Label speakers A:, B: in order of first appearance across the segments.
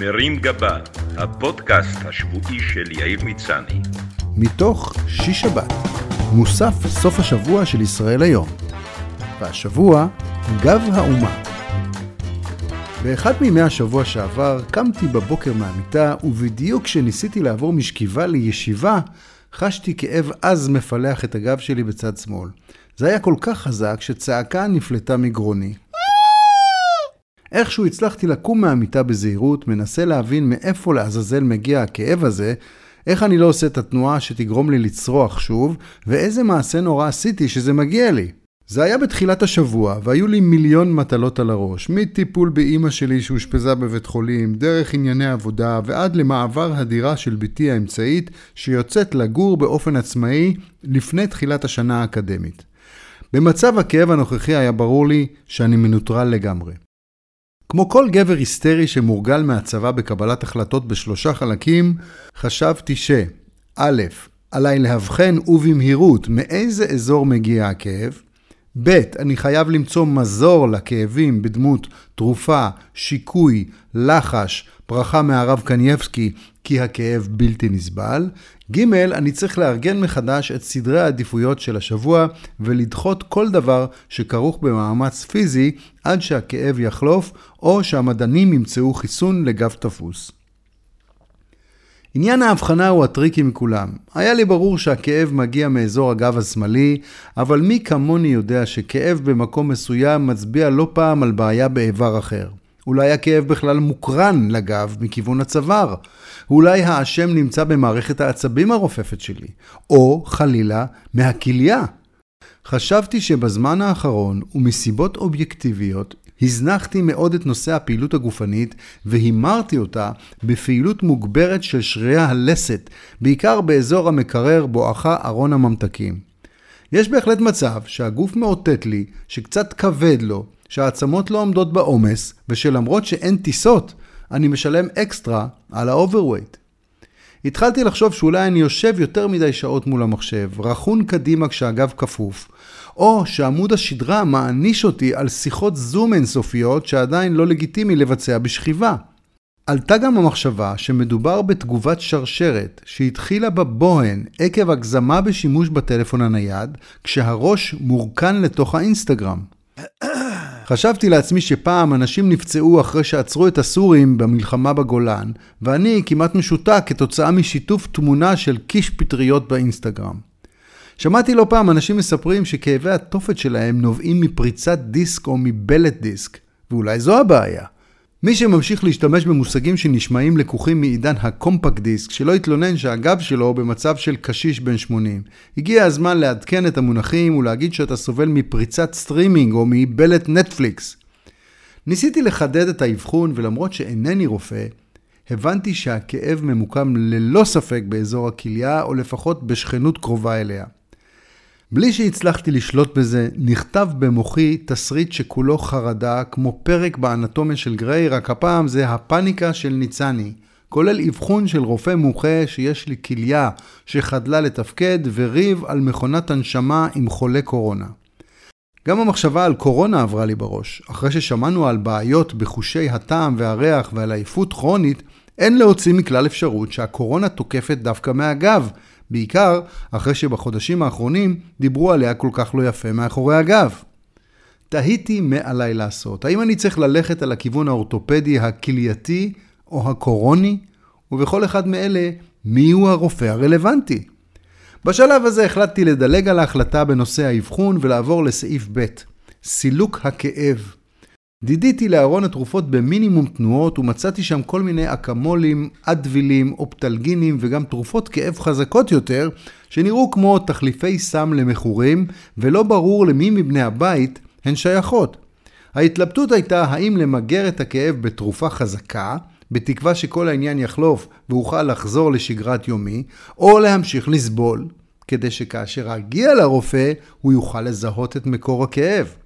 A: מרים גבה, הפודקאסט השבועי של יאיר מצני.
B: מתוך שיש שבת, מוסף סוף השבוע של ישראל היום. והשבוע, גב האומה. באחד מימי השבוע שעבר קמתי בבוקר מהמיטה, ובדיוק כשניסיתי לעבור משכיבה לישיבה, חשתי כאב עז מפלח את הגב שלי בצד שמאל. זה היה כל כך חזק שצעקה נפלטה מגרוני. איכשהו הצלחתי לקום מהמיטה בזהירות, מנסה להבין מאיפה לעזאזל מגיע הכאב הזה, איך אני לא עושה את התנועה שתגרום לי לצרוח שוב, ואיזה מעשה נורא עשיתי שזה מגיע לי. זה היה בתחילת השבוע, והיו לי מיליון מטלות על הראש, מטיפול באימא שלי שאושפזה בבית חולים, דרך ענייני עבודה, ועד למעבר הדירה של בתי האמצעית, שיוצאת לגור באופן עצמאי לפני תחילת השנה האקדמית. במצב הכאב הנוכחי היה ברור לי שאני מנוטרל לגמרי. כמו כל גבר היסטרי שמורגל מהצבא בקבלת החלטות בשלושה חלקים, חשבתי ש... א', עליי להבחן ובמהירות מאיזה אזור מגיע הכאב, ב', אני חייב למצוא מזור לכאבים בדמות תרופה, שיקוי, לחש, ברכה מהרב קנייבסקי, כי הכאב בלתי נסבל. ג', אני צריך לארגן מחדש את סדרי העדיפויות של השבוע ולדחות כל דבר שכרוך במאמץ פיזי עד שהכאב יחלוף או שהמדענים ימצאו חיסון לגב תפוס. עניין ההבחנה הוא הטריקי מכולם. היה לי ברור שהכאב מגיע מאזור הגב השמאלי, אבל מי כמוני יודע שכאב במקום מסוים מצביע לא פעם על בעיה באיבר אחר. אולי הכאב בכלל מוקרן לגב מכיוון הצוואר. אולי האשם נמצא במערכת העצבים הרופפת שלי. או, חלילה, מהכליה. חשבתי שבזמן האחרון, ומסיבות אובייקטיביות, הזנחתי מאוד את נושא הפעילות הגופנית והימרתי אותה בפעילות מוגברת של שרירי הלסת, בעיקר באזור המקרר בואכה ארון הממתקים. יש בהחלט מצב שהגוף מאותת לי שקצת כבד לו, שהעצמות לא עומדות בעומס, ושלמרות שאין טיסות, אני משלם אקסטרה על ה overweight. התחלתי לחשוב שאולי אני יושב יותר מדי שעות מול המחשב, רכון קדימה כשהגב כפוף, או שעמוד השדרה מעניש אותי על שיחות זום אינסופיות שעדיין לא לגיטימי לבצע בשכיבה. עלתה גם המחשבה שמדובר בתגובת שרשרת שהתחילה בבוהן עקב הגזמה בשימוש בטלפון הנייד, כשהראש מורכן לתוך האינסטגרם. חשבתי לעצמי שפעם אנשים נפצעו אחרי שעצרו את הסורים במלחמה בגולן, ואני כמעט משותק כתוצאה משיתוף תמונה של קיש פטריות באינסטגרם. שמעתי לא פעם אנשים מספרים שכאבי התופת שלהם נובעים מפריצת דיסק או מבלט דיסק, ואולי זו הבעיה. מי שממשיך להשתמש במושגים שנשמעים לקוחים מעידן הקומפקט דיסק, שלא יתלונן שהגב שלו במצב של קשיש בן 80. הגיע הזמן לעדכן את המונחים ולהגיד שאתה סובל מפריצת סטרימינג או מבלט נטפליקס. ניסיתי לחדד את האבחון ולמרות שאינני רופא, הבנתי שהכאב ממוקם ללא ספק באזור הכליה או לפחות בשכנות קרובה אליה. בלי שהצלחתי לשלוט בזה, נכתב במוחי תסריט שכולו חרדה, כמו פרק באנטומיה של גריי, רק הפעם זה הפאניקה של ניצני, כולל אבחון של רופא מומחה שיש לי כליה שחדלה לתפקד, וריב על מכונת הנשמה עם חולה קורונה. גם המחשבה על קורונה עברה לי בראש. אחרי ששמענו על בעיות בחושי הטעם והריח ועל עייפות כרונית, אין להוציא מכלל אפשרות שהקורונה תוקפת דווקא מהגב, בעיקר אחרי שבחודשים האחרונים דיברו עליה כל כך לא יפה מאחורי הגב. תהיתי מה עליי לעשות. האם אני צריך ללכת על הכיוון האורתופדי הכלייתי או הקורוני? ובכל אחד מאלה, מי הוא הרופא הרלוונטי? בשלב הזה החלטתי לדלג על ההחלטה בנושא האבחון ולעבור לסעיף ב', סילוק הכאב. דידיתי לארון התרופות במינימום תנועות ומצאתי שם כל מיני אקמולים, אדבילים, אופטלגינים וגם תרופות כאב חזקות יותר, שנראו כמו תחליפי סם למכורים, ולא ברור למי מבני הבית הן שייכות. ההתלבטות הייתה האם למגר את הכאב בתרופה חזקה, בתקווה שכל העניין יחלוף ואוכל לחזור לשגרת יומי, או להמשיך לסבול, כדי שכאשר אגיע לרופא הוא יוכל לזהות את מקור הכאב.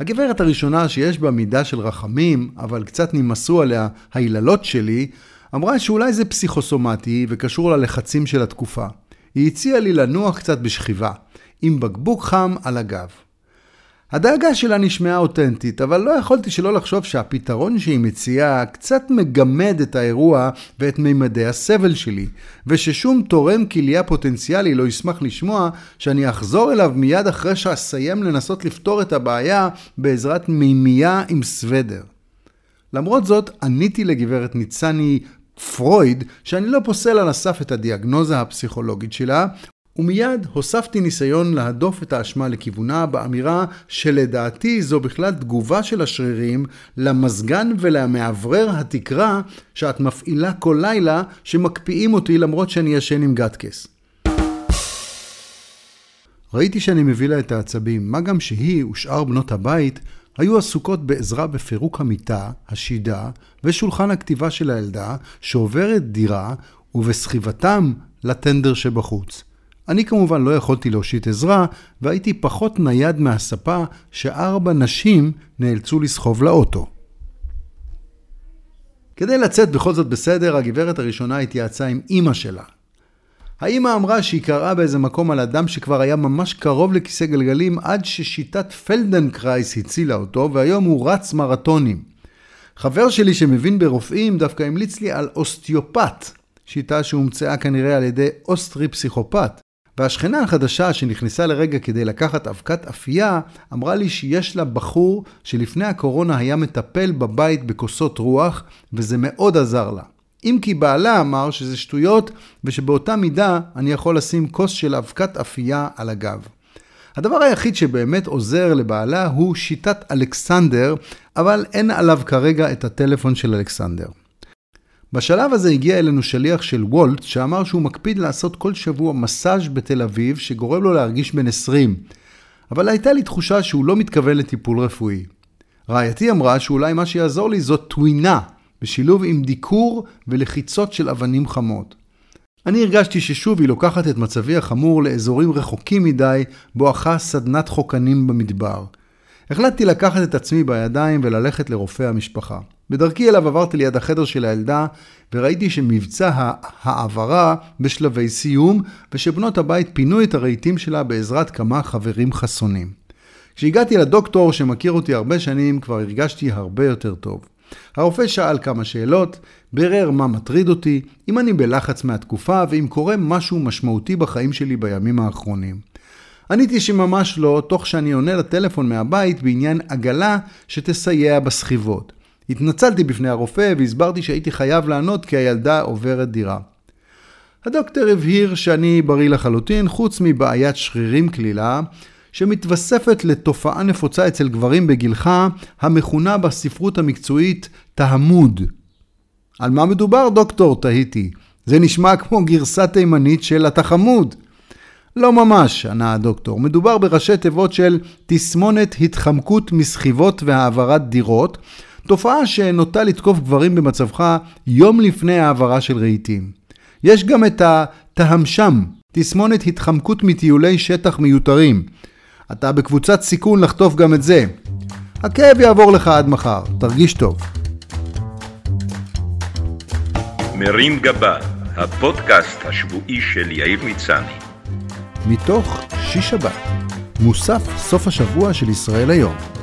B: הגברת הראשונה שיש בה מידה של רחמים, אבל קצת נמאסו עליה היללות שלי, אמרה שאולי זה פסיכוסומטי וקשור ללחצים של התקופה. היא הציעה לי לנוח קצת בשכיבה, עם בקבוק חם על הגב. הדאגה שלה נשמעה אותנטית, אבל לא יכולתי שלא לחשוב שהפתרון שהיא מציעה קצת מגמד את האירוע ואת מימדי הסבל שלי, וששום תורם כליה פוטנציאלי לא ישמח לשמוע שאני אחזור אליו מיד אחרי שאסיים לנסות לפתור את הבעיה בעזרת מימייה עם סוודר. למרות זאת, עניתי לגברת ניצני פרויד שאני לא פוסל על הסף את הדיאגנוזה הפסיכולוגית שלה, ומיד הוספתי ניסיון להדוף את האשמה לכיוונה באמירה שלדעתי זו בכלל תגובה של השרירים למזגן ולמאוורר התקרה שאת מפעילה כל לילה שמקפיאים אותי למרות שאני ישן עם גטקס. ראיתי שאני מביא לה את העצבים, מה גם שהיא ושאר בנות הבית היו עסוקות בעזרה בפירוק המיטה, השידה ושולחן הכתיבה של הילדה שעוברת דירה ובסחיבתם לטנדר שבחוץ. אני כמובן לא יכולתי להושיט עזרה, והייתי פחות נייד מהספה שארבע נשים נאלצו לסחוב לאוטו. כדי לצאת בכל זאת בסדר, הגברת הראשונה התייעצה עם אימא שלה. האימא אמרה שהיא קראה באיזה מקום על אדם שכבר היה ממש קרוב לכיסא גלגלים עד ששיטת פלדנקרייס הצילה אותו, והיום הוא רץ מרתונים. חבר שלי שמבין ברופאים דווקא המליץ לי על אוסטיופט, שיטה שהומצאה כנראה על ידי אוסטרי פסיכופת. והשכנה החדשה שנכנסה לרגע כדי לקחת אבקת אפייה, אמרה לי שיש לה בחור שלפני הקורונה היה מטפל בבית בכוסות רוח, וזה מאוד עזר לה. אם כי בעלה אמר שזה שטויות, ושבאותה מידה אני יכול לשים כוס של אבקת אפייה על הגב. הדבר היחיד שבאמת עוזר לבעלה הוא שיטת אלכסנדר, אבל אין עליו כרגע את הטלפון של אלכסנדר. בשלב הזה הגיע אלינו שליח של וולט, שאמר שהוא מקפיד לעשות כל שבוע מסאז' בתל אביב, שגורם לו להרגיש בן 20. אבל הייתה לי תחושה שהוא לא מתכוון לטיפול רפואי. רעייתי אמרה שאולי מה שיעזור לי זאת טווינה, בשילוב עם דיקור ולחיצות של אבנים חמות. אני הרגשתי ששוב היא לוקחת את מצבי החמור לאזורים רחוקים מדי, בואכה סדנת חוקנים במדבר. החלטתי לקחת את עצמי בידיים וללכת לרופא המשפחה. בדרכי אליו עברתי ליד החדר של הילדה, וראיתי שמבצע ההעברה בשלבי סיום, ושבנות הבית פינו את הרהיטים שלה בעזרת כמה חברים חסונים. כשהגעתי לדוקטור שמכיר אותי הרבה שנים, כבר הרגשתי הרבה יותר טוב. הרופא שאל כמה שאלות, בירר מה מטריד אותי, אם אני בלחץ מהתקופה ואם קורה משהו משמעותי בחיים שלי בימים האחרונים. עניתי שממש לא, תוך שאני עונה לטלפון מהבית בעניין עגלה שתסייע בסחיבות. התנצלתי בפני הרופא והסברתי שהייתי חייב לענות כי הילדה עוברת דירה. הדוקטור הבהיר שאני בריא לחלוטין, חוץ מבעיית שרירים קלילה, שמתווספת לתופעה נפוצה אצל גברים בגילך, המכונה בספרות המקצועית תהמוד. על מה מדובר, דוקטור? תהיתי. זה נשמע כמו גרסה תימנית של התחמוד. לא ממש, ענה הדוקטור. מדובר בראשי תיבות של תסמונת התחמקות מסחיבות והעברת דירות, תופעה שנוטה לתקוף גברים במצבך יום לפני העברה של רהיטים. יש גם את התהמשם, תסמונת התחמקות מטיולי שטח מיותרים. אתה בקבוצת סיכון לחטוף גם את זה. הכאב יעבור לך עד מחר, תרגיש טוב.
A: מרים גבה, הפודקאסט השבועי של יאיר מצני.
B: מתוך שיש שבת, מוסף סוף השבוע של ישראל היום.